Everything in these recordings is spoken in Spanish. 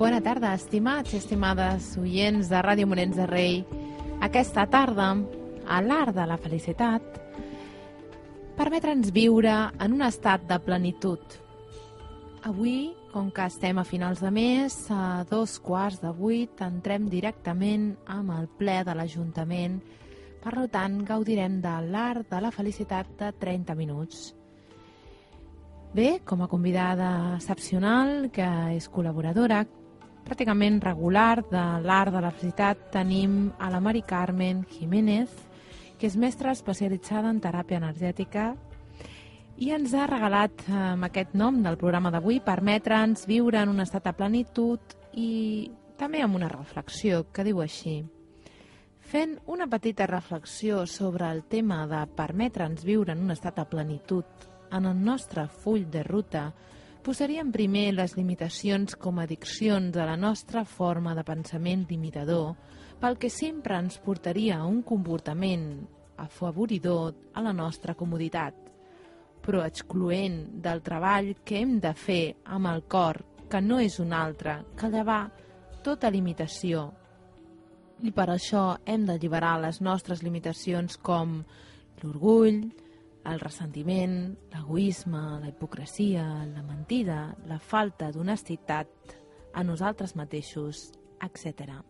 Bona tarda, estimats i estimades oients de Ràdio Morens de Rei. Aquesta tarda, a l'art de la felicitat, permetre'ns viure en un estat de plenitud. Avui, com que estem a finals de mes, a dos quarts de vuit, entrem directament amb el ple de l'Ajuntament. Per tant, gaudirem de l'art de la felicitat de 30 minuts. Bé, com a convidada excepcional, que és col·laboradora, pràcticament regular de l'art de la felicitat, tenim a la Mari Carmen Jiménez, que és mestra especialitzada en teràpia energètica i ens ha regalat eh, amb aquest nom del programa d'avui permetre'ns viure en un estat de plenitud i també amb una reflexió que diu així. Fent una petita reflexió sobre el tema de permetre'ns viure en un estat de plenitud en el nostre full de ruta, posaríem primer les limitacions com a addiccions a la nostra forma de pensament limitador, pel que sempre ens portaria a un comportament afavoridor a la nostra comoditat, però excloent del treball que hem de fer amb el cor, que no és un altre que llevar tota limitació. I per això hem d'alliberar les nostres limitacions com l'orgull, el ressentiment, l'egoisme, la hipocresia, la mentida, la falta d'honestitat a nosaltres mateixos, etc.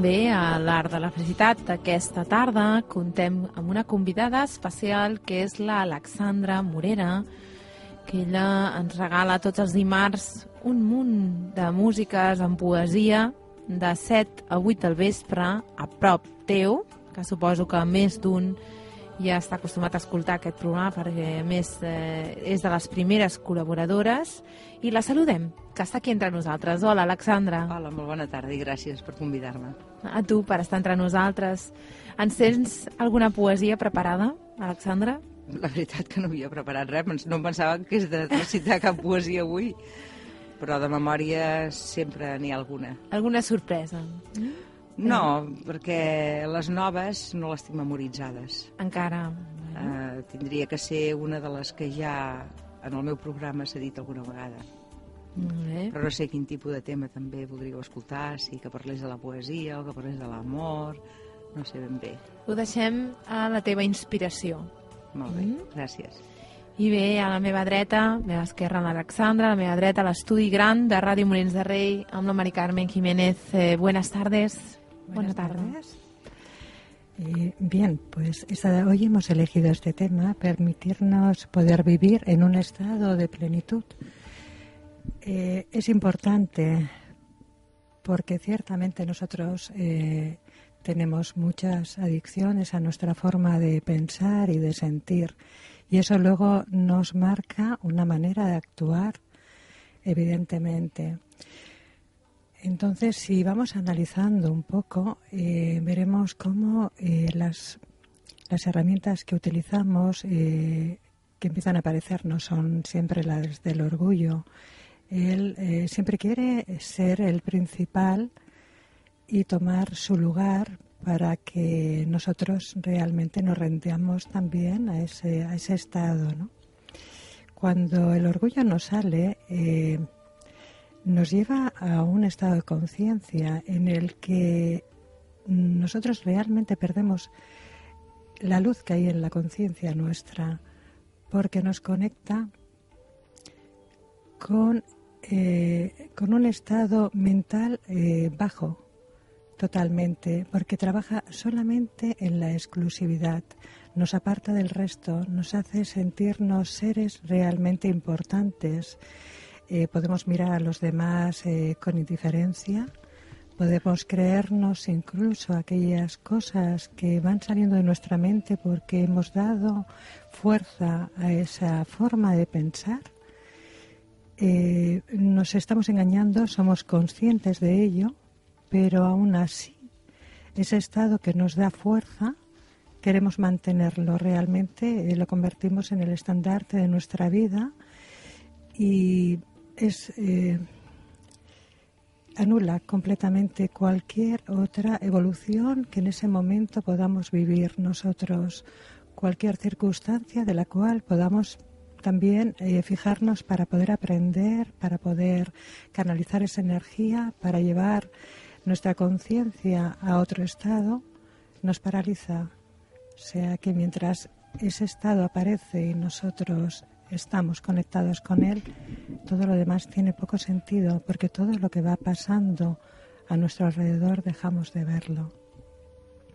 També a l'Art de la Felicitat aquesta tarda. Contem amb una convidada especial que és l'Alexandra Morera, que ella ens regala tots els dimarts un munt de músiques en poesia de 7 a 8 del vespre a prop teu, que suposo que més d'un ja està acostumat a escoltar aquest programa perquè més eh, és de les primeres col·laboradores. I la saludem, que està aquí entre nosaltres. Hola, Alexandra. Hola, molt bona tarda i gràcies per convidar-me. A tu per estar entre nosaltres. Ens tens alguna poesia preparada, Alexandra? La veritat que no havia preparat res, no em pensava que és de recitar cap poesia avui, però de memòria sempre n'hi ha alguna. Alguna sorpresa? Mm? No, perquè les noves no les tinc memoritzades. Encara. Uh, tindria que ser una de les que ja en el meu programa s'ha dit alguna vegada. Bé. Però no sé quin tipus de tema també voldríeu escoltar, si que parlés de la poesia o que parlés de l'amor, no sé ben bé. Ho deixem a la teva inspiració. Molt bé, mm. gràcies. I bé, a la meva dreta, a la meva esquerra l'Alexandra, a la meva dreta l'estudi gran de Ràdio Molins de Rei amb la Mari Carmen Jiménez. Eh, buenas tardes. Buenas, tardes. Eh, bien, pues esta, hoy hemos elegido este tema, permitirnos poder vivir en un estado de plenitud. Eh, es importante porque ciertamente nosotros eh, tenemos muchas adicciones a nuestra forma de pensar y de sentir y eso luego nos marca una manera de actuar, evidentemente. Entonces, si vamos analizando un poco, eh, veremos cómo las, las herramientas que utilizamos, que empiezan a aparecer, no son siempre las del orgullo. Él siempre quiere ser el principal y tomar su lugar para que nosotros realmente nos rendamos también a ese, a ese estado. Cuando el orgullo nos sale, eh, nos lleva a un estado de conciencia en el que nosotros realmente perdemos la luz que hay en la conciencia nuestra, porque nos conecta con, eh, con un estado mental eh, bajo, Totalmente, porque trabaja solamente en la exclusividad, nos aparta del resto, nos hace sentirnos seres realmente importantes. Eh, podemos mirar a los demás con indiferencia, podemos creernos incluso aquellas cosas que van saliendo de nuestra mente porque hemos dado fuerza a esa forma de pensar. Eh, nos estamos engañando, somos conscientes de ello pero aún así ese estado que nos da fuerza queremos mantenerlo realmente, eh, lo convertimos en el estandarte de nuestra vida y es eh, anula completamente cualquier otra evolución que en ese momento podamos vivir nosotros, cualquier circunstancia de la cual podamos también eh, fijarnos para poder aprender, para poder canalizar esa energía, para llevar nuestra conciencia a otro estado nos paraliza. O sea que mientras ese estado aparece y nosotros estamos conectados con él, todo lo demás tiene poco sentido porque todo lo que va pasando a nuestro alrededor dejamos de verlo.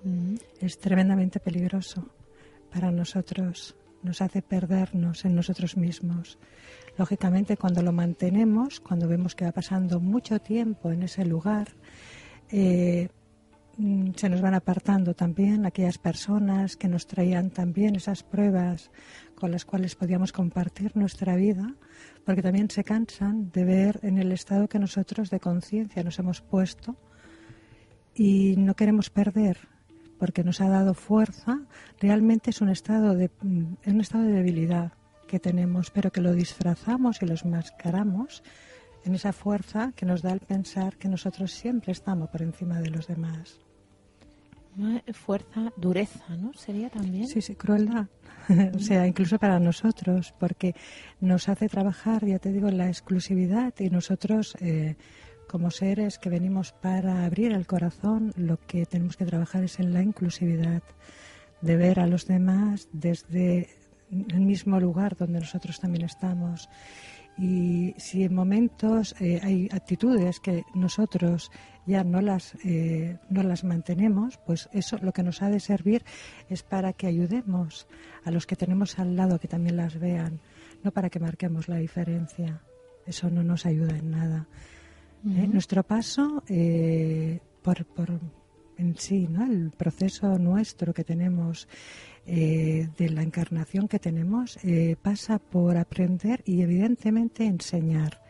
Mm. Es tremendamente peligroso para nosotros, nos hace perdernos en nosotros mismos. Lógicamente, cuando lo mantenemos, cuando vemos que va pasando mucho tiempo en ese lugar, eh, mm, se nos van apartando también aquellas personas que nos traían también esas pruebas con las cuales podíamos compartir nuestra vida, porque también se cansan de ver en el estado que nosotros de conciencia nos hemos puesto y no queremos perder porque nos ha dado fuerza, realmente es un estado de, mm, un estado de debilidad que tenemos, pero que lo disfrazamos y lo mascaramos en esa fuerza que nos da el pensar que nosotros siempre estamos por encima de los demás. Fuerza, dureza, ¿no? Sería también. Sí, sí, crueldad. o sea, incluso para nosotros, porque nos hace trabajar, ya te digo, la exclusividad y nosotros, eh, como seres que venimos para abrir el corazón, lo que tenemos que trabajar es en la inclusividad, de ver a los demás desde el mismo lugar donde nosotros también estamos y si en momentos eh, hay actitudes que nosotros ya no las, eh, no las mantenemos, pues eso lo que nos ha de servir es para que ayudemos a los que tenemos al lado que también las vean, no para que marquemos la diferencia. Eso no nos ayuda en nada. ¿Eh? Nuestro paso por, por en sí, ¿no? el proceso nuestro que tenemos eh, de la encarnación que tenemos eh, pasa por aprender y evidentemente enseñar.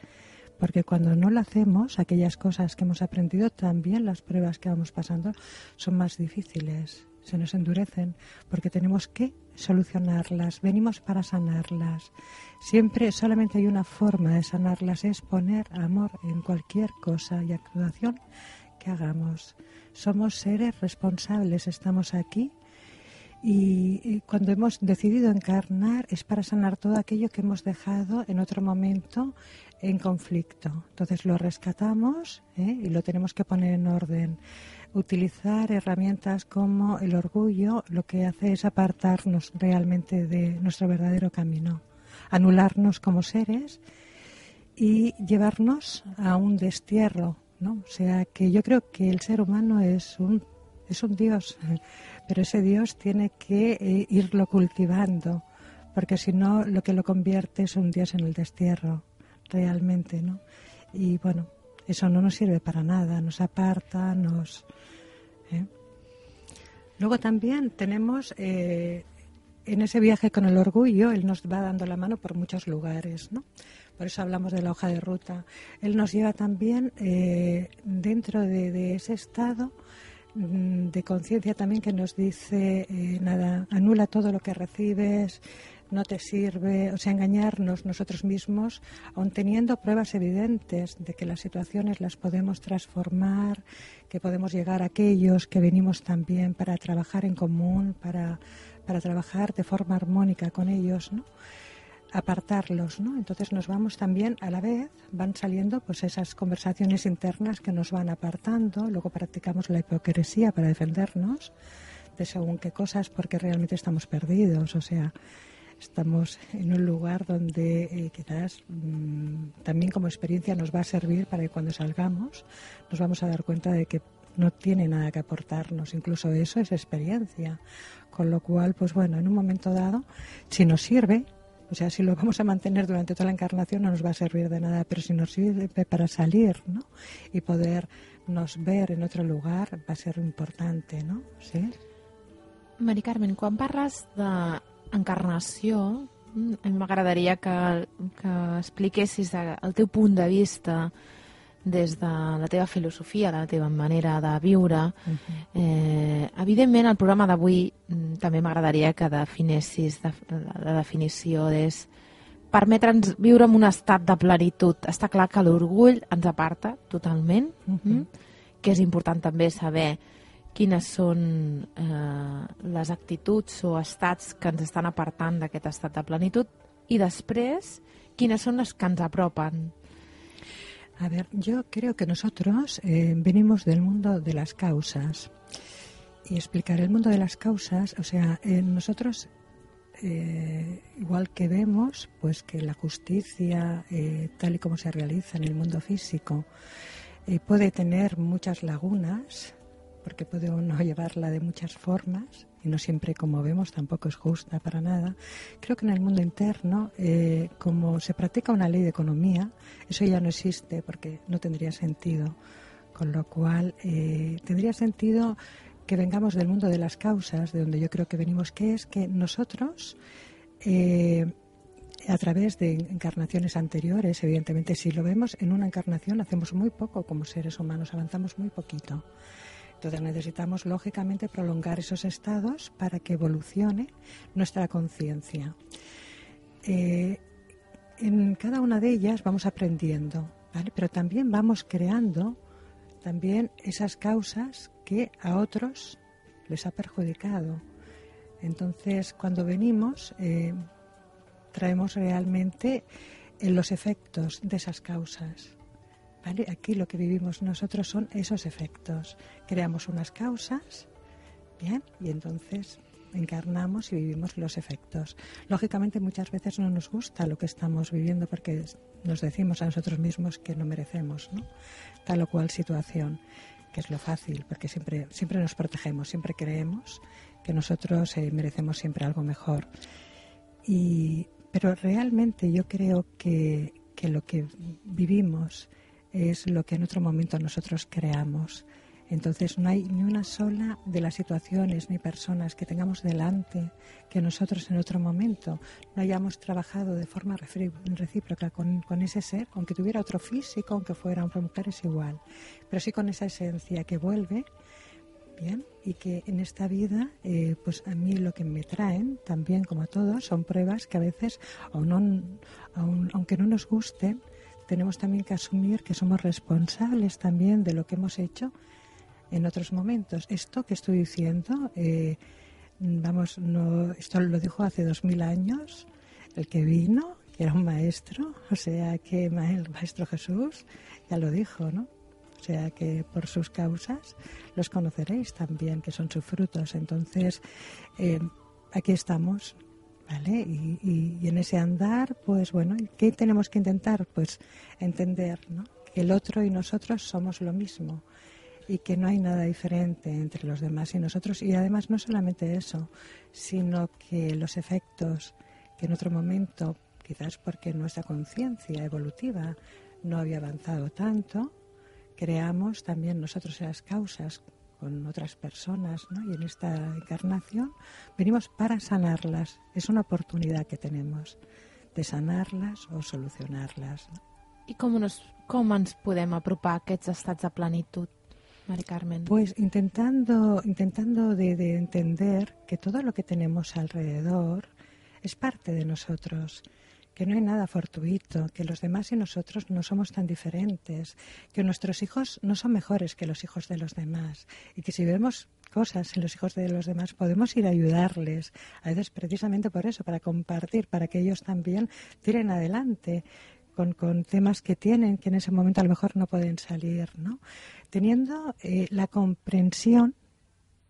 Porque cuando no lo hacemos, aquellas cosas que hemos aprendido, también las pruebas que vamos pasando son más difíciles, se nos endurecen, porque tenemos que solucionarlas, venimos para sanarlas. Siempre solamente hay una forma de sanarlas, es poner amor en cualquier cosa y actuación que hagamos. Somos seres responsables, estamos aquí y, cuando hemos decidido encarnar es para sanar todo aquello que hemos dejado en otro momento en conflicto. Entonces lo rescatamos ¿eh? y lo tenemos que poner en orden. Utilizar herramientas como el orgullo lo que hace es apartarnos realmente de nuestro verdadero camino, anularnos como seres y llevarnos a un destierro. ¿no? O sea que yo creo que el ser humano es un, es un Dios pero ese Dios tiene que eh, irlo cultivando, porque si no, lo que lo convierte es un Dios en el destierro, realmente, ¿no? Y bueno, eso no nos sirve para nada, nos aparta, nos... ¿eh? Luego también tenemos eh, en ese viaje con el orgullo, Él nos va dando la mano por muchos lugares, ¿no? Por eso hablamos de la hoja de ruta. Él nos lleva también eh, dentro de, ese estado mm, de conciencia también que nos dice, nada, anula todo lo que recibes, no te sirve, o sea, engañarnos nosotros mismos, aun teniendo pruebas evidentes de que las situaciones las podemos transformar, que podemos llegar a aquellos que venimos también para trabajar en común, para, para trabajar de forma armónica con ellos, ¿no? apartarlos, ¿no? Entonces nos vamos también a la vez, van saliendo pues esas conversaciones internas que nos van apartando, luego practicamos la hipocresía para defendernos de según qué cosas porque realmente estamos perdidos, o sea, estamos en un lugar donde eh, quizás mm, también como experiencia nos va a servir para que cuando salgamos nos vamos a dar cuenta de que no tiene nada que aportarnos, incluso eso es experiencia. Con lo cual, pues bueno, en un momento dado, si nos sirve, o sea, si lo vamos a mantener durante toda la encarnación no nos va a servir de nada, pero si nos sirve para salir, ¿no? Y podernos ver en otro lugar va a ser importante, ¿no? Sí? Mari Carmen, quan parles d'encarnació, mm, a mi m'agradaria que, que expliquessis el teu punt de vista des de la teva filosofia, la teva manera de viure. Uh -huh. eh, evidentment, el programa d'avui mm, també m'agradaria que definessis de, la definició és permetre'ns viure en un estat de plenitud. Està clar que l'orgull ens aparta totalment, uh -huh. mm? que és important també saber quines són eh, les actituds o estats que ens estan apartant d'aquest estat de plenitud i després quines són les que ens apropen A ver, yo creo que nosotros eh, venimos del mundo de las causas. Y explicar el mundo de las causas, o sea, eh, nosotros, eh, igual que vemos, pues que la justicia, tal y como se realiza en el mundo físico, puede tener muchas lagunas, porque puede uno llevarla de muchas formas, y no siempre como vemos tampoco es justa para nada. Creo que en el mundo interno, eh, como se practica una ley de economía, eso ya no existe porque no tendría sentido. Con lo cual, eh, tendría sentido que vengamos del mundo de las causas, de donde yo creo que venimos, que es que nosotros, eh, a través de encarnaciones anteriores, evidentemente, si lo vemos en una encarnación, hacemos muy poco como seres humanos, avanzamos muy poquito. Entonces necesitamos, lógicamente, prolongar esos estados para que evolucione nuestra conciencia. Eh, en cada una de ellas vamos aprendiendo, pero también vamos creando también esas causas que a otros les ha perjudicado. Entonces, cuando venimos, eh, traemos realmente los efectos de esas causas. Aquí lo que vivimos nosotros son esos efectos. Creamos unas causas, ¿bien? Y entonces encarnamos y vivimos los efectos. Lógicamente muchas veces no nos gusta lo que estamos viviendo porque nos decimos a nosotros mismos que no merecemos ¿no? tal o cual situación, que es lo fácil, porque siempre, siempre nos protegemos, siempre creemos que nosotros eh, merecemos siempre algo mejor. Y, pero realmente yo creo que, que lo que vivimos es lo que en otro momento nosotros creamos. Entonces no hay ni una sola de las situaciones ni personas que tengamos delante que nosotros en otro momento no hayamos trabajado de forma recíproca con, ese ser, aunque tuviera otro físico, aunque fuera hombre mujer, es igual, pero sí con esa esencia que vuelve, bien, y que en esta vida, eh, pues a mí lo que me traen, también como a todos, son pruebas que a veces, aunque no nos gusten, tenemos también que asumir que somos responsables también de lo que hemos hecho en otros momentos. Esto que estoy diciendo, eh, vamos, no, esto lo dijo hace dos mil años el que vino, que era un maestro, o sea que el maestro Jesús ya lo dijo, ¿no? O sea que por sus causas los conoceréis también, que son sus frutos. Entonces, eh, aquí estamos ¿Vale? Y, en ese andar, pues bueno, ¿qué tenemos que intentar? Pues entender ¿no? que el otro y nosotros somos lo mismo y que no hay nada diferente entre los demás y nosotros. Y además no solamente eso, sino que los efectos que en otro momento, quizás porque nuestra conciencia evolutiva no había avanzado tanto, creamos también nosotros las causas con otras personas, ¿no? Y en esta encarnación venimos para sanarlas. Es una oportunidad que tenemos de sanarlas o solucionarlas. ¿no? I com, nos, com ens podem apropar a aquests estats de plenitud, Mari Carmen? Pues intentando, intentando de, de entender que todo lo que tenemos alrededor es parte de nosotros, que no hay nada fortuito, que los demás y nosotros no somos tan diferentes, que nuestros hijos no son mejores que los hijos de los demás y que si vemos cosas en los hijos de los demás podemos ir a ayudarles, a veces precisamente por eso, para compartir, para que ellos también tiren adelante. Con, temas que tienen que en ese momento a lo mejor no pueden salir, ¿no? Teniendo eh, la comprensión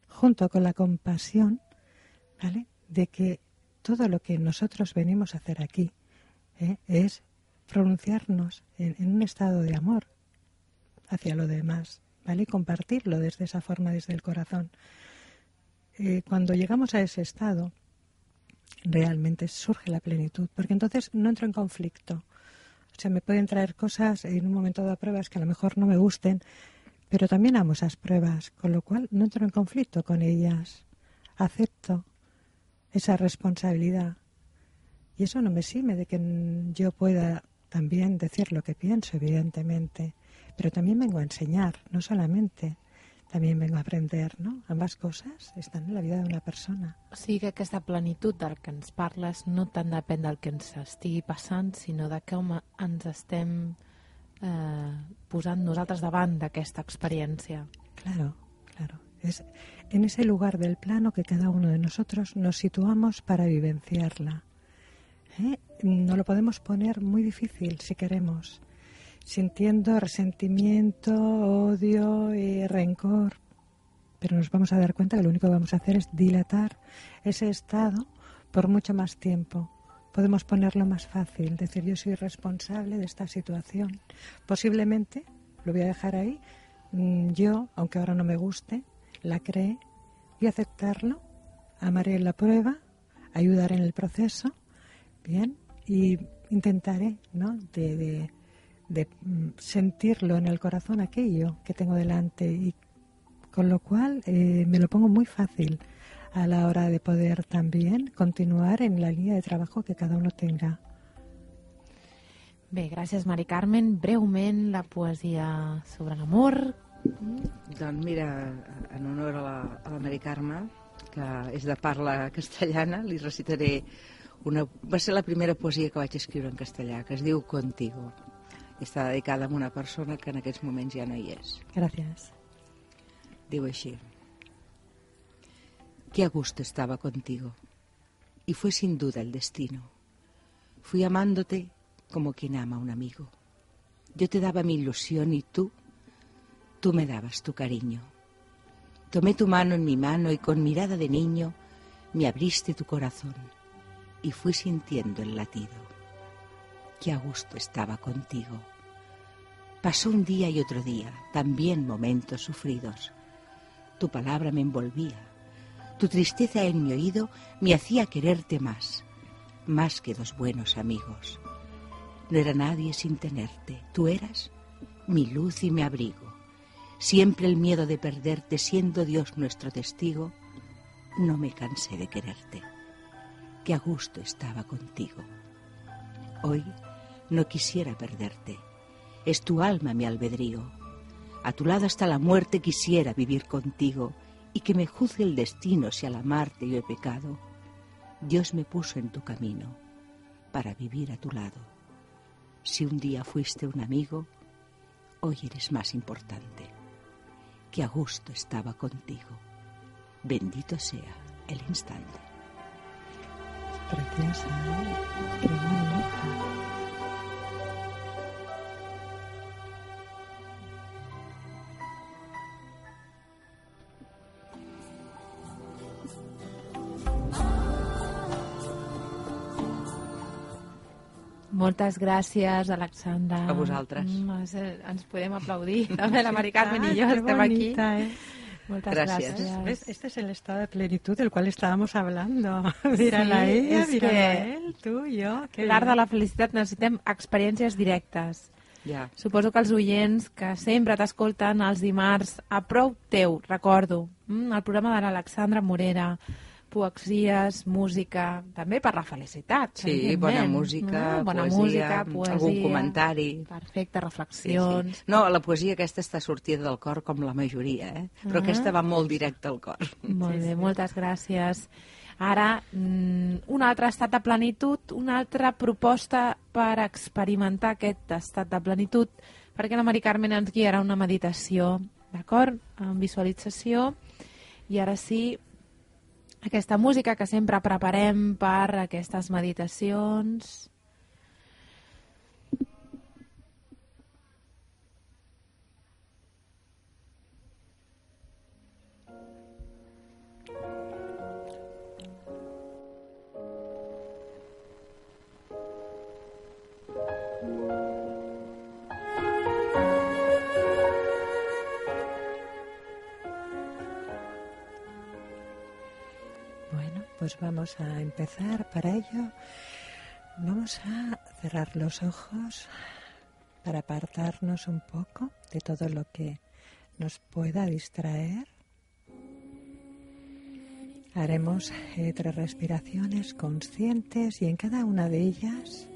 junto con la compasión, ¿vale? De que todo lo que nosotros venimos a hacer aquí ¿eh? es pronunciarnos en, un estado de amor hacia lo demás, ¿vale? Y compartirlo desde esa forma, desde el corazón. Eh, cuando llegamos a ese estado, realmente surge la plenitud, porque entonces no entro en conflicto. O sea, me pueden traer cosas en un momento de pruebas que a lo mejor no me gusten, pero también amo esas pruebas, con lo cual no entro en conflicto con ellas. Acepto esa responsabilidad. Y eso no me exime de que yo pueda también decir lo que pienso, evidentemente, pero también vengo a enseñar, no solamente también vengo a aprender, no? Ambas coses estan en la vida d'una persona. O sigui que aquesta plenitud del que ens parles no tant depèn del que ens estigui passant, sinó de com ens estem eh, posant nosaltres davant d'aquesta experiència. Claro, claro. Es en ese lugar del plano que cada uno de nosotros nos situamos para vivenciarla. ¿Eh? No lo podemos poner muy difícil si queremos, sintiendo resentimiento, odio y rencor. Pero nos vamos a dar cuenta que lo único que vamos a hacer es dilatar ese estado por mucho más tiempo. Podemos ponerlo más fácil, decir yo soy responsable de esta situación. Posiblemente, lo voy a dejar ahí, mm, yo, aunque ahora no me guste, la creé y aceptarlo, amaré la prueba, ayudar en el proceso, bien, y intentaré, ¿no? De, de, de mm, sentirlo en el corazón aquello que tengo delante y con lo cual eh, me lo pongo muy fácil a la hora de poder también continuar en la línea de trabajo que cada uno tenga. Bé, gràcies, Mari Carmen. Breument, la poesia sobre l'amor. Doncs mira, en honor a la, a la Mari Carme, que és de parla castellana, li recitaré una... Va ser la primera poesia que vaig escriure en castellà, que es diu Contigo. I està dedicada a una persona que en aquests moments ja no hi és. Gracias. Digo així. Qué a gusto estaba contigo. Y fue sin duda el destino. Fui amándote como quien ama a un amigo. Yo te daba mi ilusión y tú, tú me dabas tu cariño. Tomé tu mano en mi mano y con mirada de niño me abriste tu corazón y fui sintiendo el latido. Qué a gusto estaba contigo. Pasó un día y otro día, también momentos sufridos. Tu palabra me envolvía, tu tristeza en mi oído me hacía quererte más, más que dos buenos amigos. No era nadie sin tenerte, tú eras mi luz y mi abrigo. Siempre el miedo de perderte, siendo Dios nuestro testigo, no me cansé de quererte. Que a gusto estaba contigo. Hoy no quisiera perderte. Es tu alma mi albedrío. A tu lado hasta la muerte quisiera vivir contigo y que me juzgue el destino si al amarte yo he pecado. Dios me puso en tu camino para vivir a tu lado. Si un día fuiste un amigo, hoy eres más importante. Que a gusto estaba contigo. Bendito sea el instante. Preciosa, ¿eh? Qué bonito. Moltes gràcies, Alexandra. A vosaltres. Mm, eh, ens podem aplaudir. També la Mari Carmen i jo estem aquí. bonita, ¿eh? Moltes Gràcies. gràcies. ¿Ves? Este es el estado de plenitud del cual estábamos hablando. Mírala Sí, ella, es mírala que a él, tú, yo. qué L'art de la felicitat necessitem experiències directes. Ja. Suposo que els oients que sempre t'escolten els dimarts a prou teu, recordo, mm, el programa de l'Alexandra Morera, poesies, música, també per la felicitat. Sí, bona música, eh? bona poesia, música, poesia, algun comentari. Perfecte, Sí, reflexions. sí. No, la poesia aquesta està sortida del cor com la majoria, eh? Però Ah. aquesta va molt directe al cor. Molt bé, moltes gràcies. Ara, mm, un altre estat de plenitud, una altra proposta per experimentar aquest estat de plenitud, perquè la Mari Carmen ens guiarà una meditació, d'acord? En visualització. I ara sí, aquesta música que sempre preparem per aquestes meditacions. Pues vamos a empezar. Para ello vamos a cerrar los ojos para apartarnos un poco de todo lo que nos pueda distraer. Haremos eh, tres respiraciones conscientes y en cada una de ellas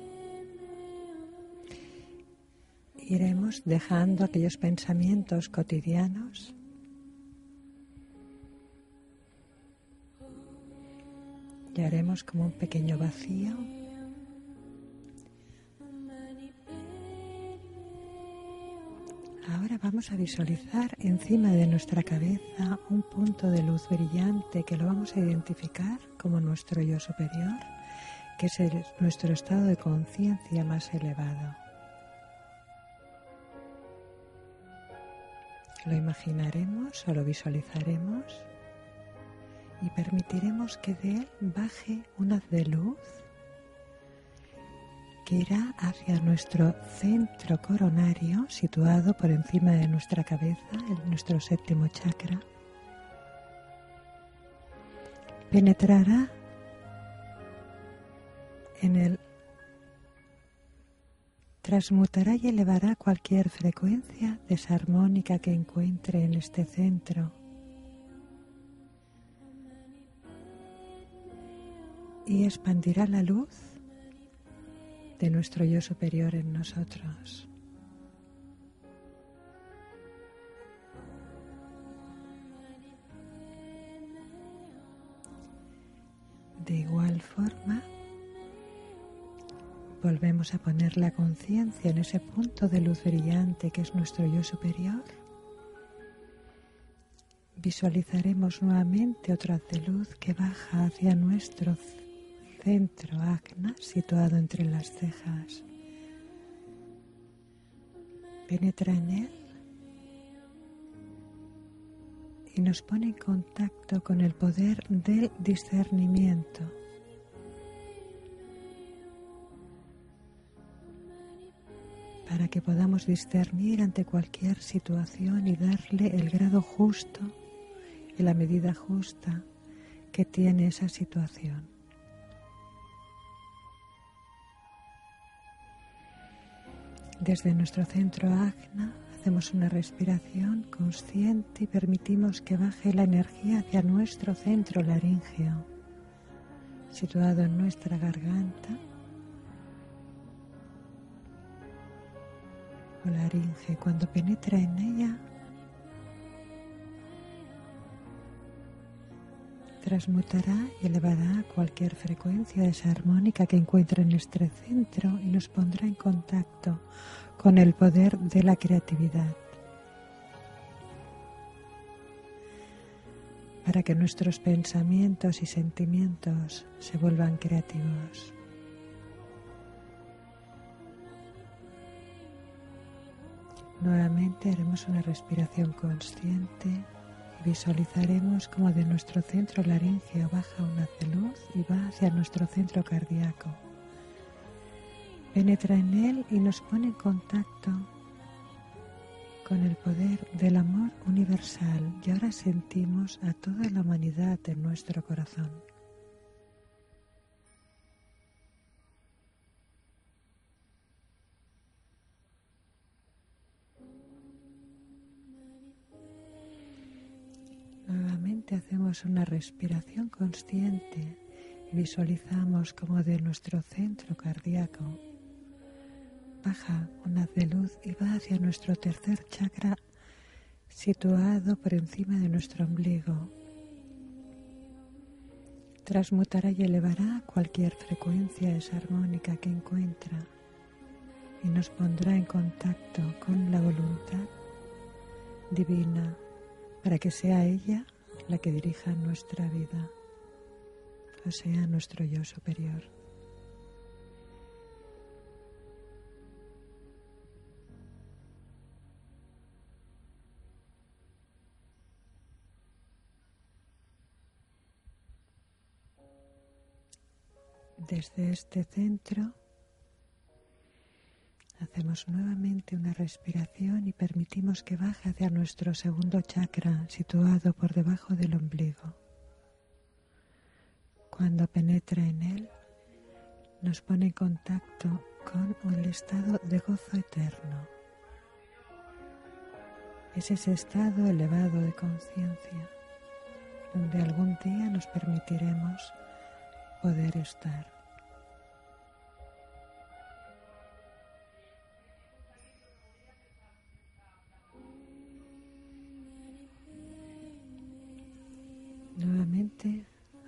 iremos dejando aquellos pensamientos cotidianos haremos como un pequeño vacío. Ahora vamos a visualizar encima de nuestra cabeza un punto de luz brillante que lo vamos a identificar como nuestro yo superior, que es nuestro estado de conciencia más elevado. Lo imaginaremos o lo visualizaremos y permitiremos que de él baje un haz de luz que irá hacia nuestro centro coronario situado por encima de nuestra cabeza, en nuestro séptimo chakra. Penetrará en el transmutará y elevará cualquier frecuencia desarmónica que encuentre en este centro. Y expandirá la luz de nuestro yo superior en nosotros. De igual forma, volvemos a poner la conciencia en ese punto de luz brillante que es nuestro yo superior. Visualizaremos nuevamente otro haz de luz que baja hacia nuestro centro acna situado entre las cejas. Penetra en él y nos pone en contacto con el poder del discernimiento. Para que podamos discernir ante cualquier situación y darle el grado justo y la medida justa que tiene esa situación. Desde nuestro centro agna hacemos una respiración consciente y permitimos que baje la energía hacia nuestro centro laríngeo, situado en nuestra garganta o laringe. Cuando penetra en ella, transmutará y elevará cualquier frecuencia desarmónica que encuentre en nuestro centro y nos pondrá en contacto con el poder de la creatividad. Para que nuestros pensamientos y sentimientos se vuelvan creativos. Nuevamente haremos una respiración consciente visualizaremos como de nuestro centro laríngeo baja un haz de luz y va hacia nuestro centro cardíaco. Penetra en él y nos pone en contacto con el poder del amor universal y ahora sentimos a toda la humanidad en nuestro corazón. Una respiración consciente y visualizamos como de nuestro centro cardíaco baja un haz de luz y va hacia nuestro tercer chakra situado por encima de nuestro ombligo. Transmutará y elevará cualquier frecuencia desarmónica que encuentra y nos pondrá en contacto con la voluntad divina para que sea ella la que dirija nuestra vida, o sea, nuestro yo superior. Desde este centro hacemos nuevamente una respiración y permitimos que baje hacia nuestro segundo chakra situado por debajo del ombligo. Cuando penetra en él, nos pone en contacto con el estado de gozo eterno. Es ese estado elevado de conciencia donde algún día nos permitiremos poder estar.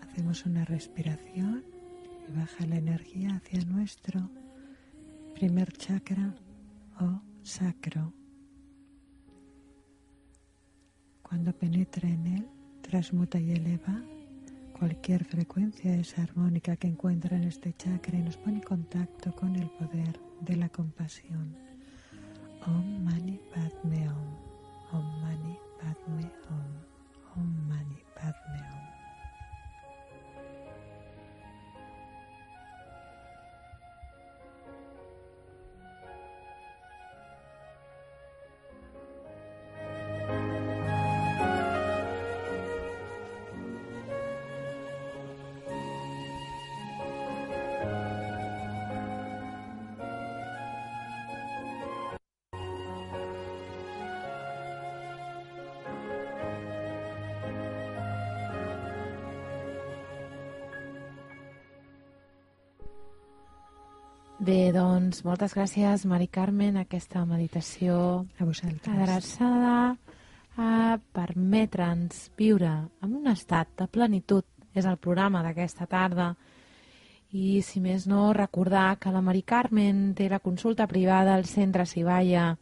Hacemos una respiración y baja la energía hacia nuestro primer chakra o sacro. Cuando penetra en él, transmuta y eleva cualquier frecuencia desarmónica que encuentra en este chakra y nos pone en contacto con el poder de la compasión. Om Mani Om. Om Mani Om. Om Om. Bé, doncs, moltes gràcies, Mari Carmen, aquesta meditació A vosaltres. adreçada a permetre'ns viure en un estat de plenitud. És el programa d'aquesta tarda. I, si més no, recordar que la Mari Carmen té la consulta privada al centre Siballa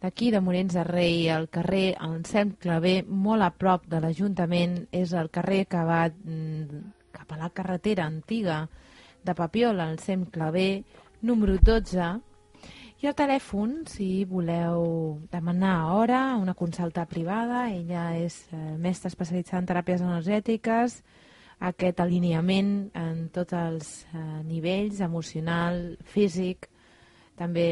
d'aquí de Morens de Rei, al carrer Anselm Clavé, molt a prop de l'Ajuntament. És el carrer que va mm, cap a la carretera antiga de Papiola, al Sem Clavé, número 12, i el telèfon, si voleu demanar hora, una consulta privada, ella és eh, mestra especialitzada en teràpies energètiques, aquest alineament en tots els eh, nivells, emocional, físic, també,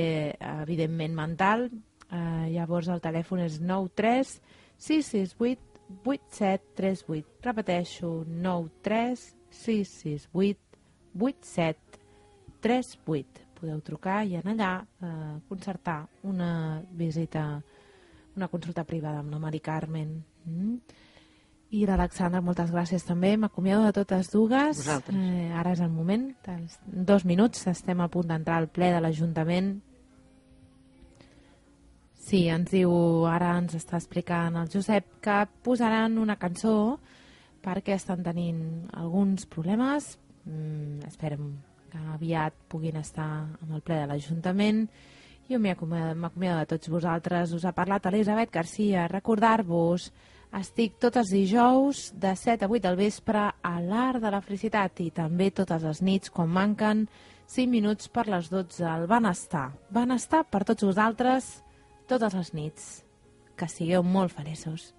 evidentment, mental. Eh, llavors el telèfon és 93 668 8738. Repeteixo, 93 668 8738. Podeu trucar i en allà eh, concertar una visita, una consulta privada amb la Mari Carmen. Mm? I l'Alexandra, moltes gràcies també. M'acomiado de totes dues. Vosaltres. Eh, ara és el moment. En dos minuts estem a punt d'entrar al ple de l'Ajuntament. Sí, ens diu, ara ens està explicant el Josep, que posaran una cançó perquè estan tenint alguns problemes. Mm, esperem que aviat puguin estar amb el ple de l'Ajuntament. Jo m'acomiado de tots vosaltres. Us ha parlat Elisabet Garcia. Recordar-vos, estic tots els dijous de 7 a 8 del vespre a l'Art de la Felicitat i també totes les nits quan manquen 5 minuts per les 12 al Benestar. Benestar per tots vosaltres totes les nits. Que sigueu molt feliços.